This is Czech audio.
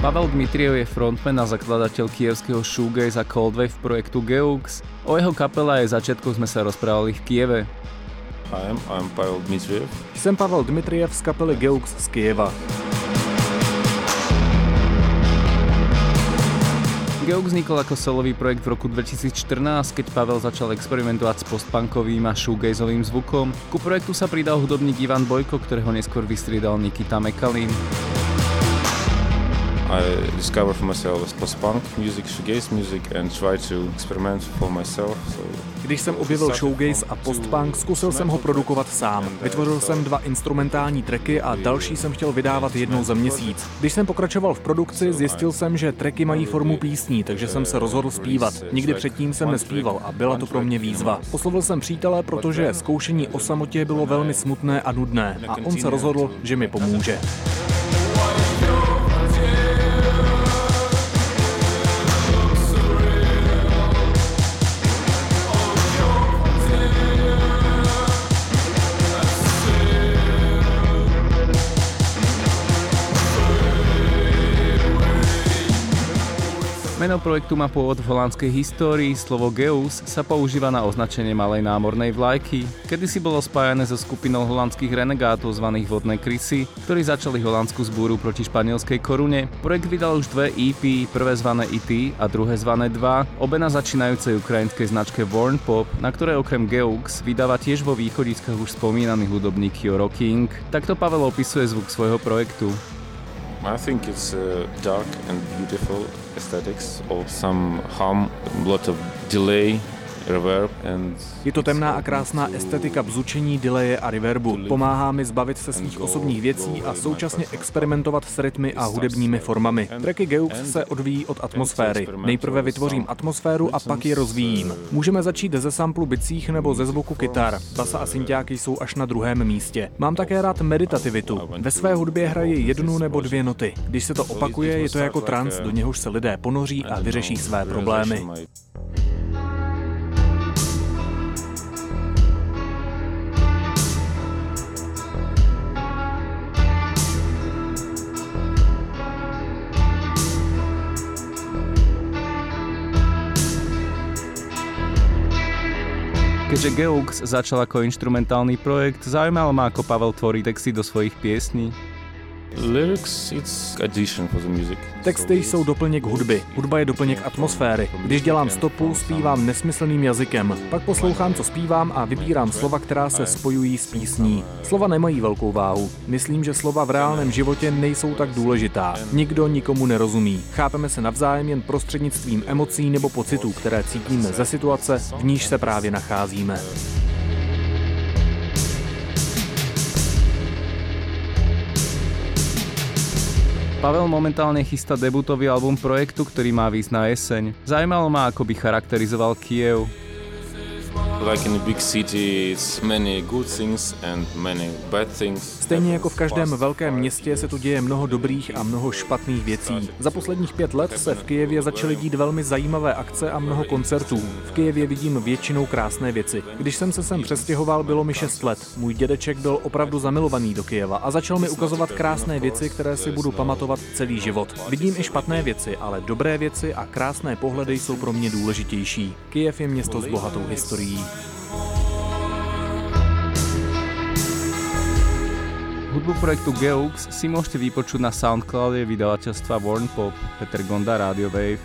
Pavel Dmitriev je frontman a zakladateľ kievského shoegaze a coldwave projektu Geux. O jeho kapele aj začiatku sme sa rozprávali v Kieve. Hi, I'm Pavel Dmitriev. Jsem Pavel Dmitriev z kapely Geux z Kieva. Geux vznikol ako solový projekt v roku 2014, keď Pavel začal experimentovať s postpunkovým a shoegazovým zvukom. Ku projektu sa pridal hudobník Ivan Bojko, ktorého neskôr vystriedal Nikita Mekalin. I discover for myself post-punk music, shoegaze music and try to experiment for myself. So Když jsem objevil showgaze a postpunk, zkusil jsem ho produkovat sám. Vytvořil jsem dva instrumentální tracky a další jsem chtěl vydávat jednou za měsíc. Když jsem pokračoval v produkci, zjistil jsem, že tracky mají formu písní, takže jsem se rozhodl zpívat. Nikdy předtím jsem nespíval a byla to pro mě výzva. Oslovil jsem přítele, protože zkoušení o samotě bylo velmi smutné a nudné a on se rozhodl, že mi pomůže. Meno projektu má pôvod v holandskej histórii, slovo Geus sa používa na označenie malej námornej vlajky. Kedy si bolo spájane so skupinou holandských renegátov zvaných vodné krysy, ktorí začali holandskú zbúru proti španielskej korune. Projekt vydal už dve EP, prvé zvané IT a druhé zvané 2, obe na začínajúcej ukrajinskej značke Warn Pop, na ktoré okrem Geux vydáva tiež vo východiskách už spomínaný hudobník Joro King. Takto Pavel opisuje zvuk svojho projektu. I think it's uh, dark and beautiful aesthetics, or some hum, a lot of delay, Je to temná a krásná estetika bzučení, delaye a reverbu. Pomáhá mi zbavit se svých osobních věcí a současně experimentovat s rytmy a hudebními formami. Tracky Geux se odvíjí od atmosféry. Nejprve vytvořím atmosféru a pak ji rozvíjím. Můžeme začít ze samplu bicích nebo ze zvuku kytar. Basa a synťáky jsou až na druhém místě. Mám také rád meditativitu. Ve své hudbě hraji jednu nebo dvě noty. Když se to opakuje, je to jako trans, do něhož se lidé ponoří a vyřeší své problémy. Keďže Geux začal ako instrumentálny projekt, zaujímalo ma, ako Pavel tvorí texty do svojich piesní. Texty jsou doplněk hudby, hudba je doplněk atmosféry. Když dělám stopu, zpívám nesmyslným jazykem. Pak poslouchám, co zpívám a vybírám slova, která se spojují s písní. Slova nemají velkou váhu. Myslím, že slova v reálném životě nejsou tak důležitá. Nikdo nikomu nerozumí. Chápeme se navzájem jen prostřednictvím emocí nebo pocitů, které cítíme ze situace, v níž se právě nacházíme. Pavel momentálne chystá debutový album projektu, ktorý má výsť na jeseň. Zajímalo ma, ako by charakterizoval Kiev. Stejně jako v každém velkém městě se tu děje mnoho dobrých a mnoho špatných věcí. Za posledních pět let se v Kijevě začaly dít velmi zajímavé akce a mnoho koncertů. V Kijevě vidím většinou krásné věci. Když jsem se sem přestěhoval, bylo mi 6 let. Můj dědeček byl opravdu zamilovaný do Kijeva a začal mi ukazovat krásné věci, které si budu pamatovat celý život. Vidím i špatné věci, ale dobré věci a krásné pohledy jsou pro mě důležitější. Kijev je město s bohatou historií. Hudbu projektu Geux si môžete vypočuť na Soundcloude vydavateľstva Warn Pop, Peter Gonda, Radio Wave.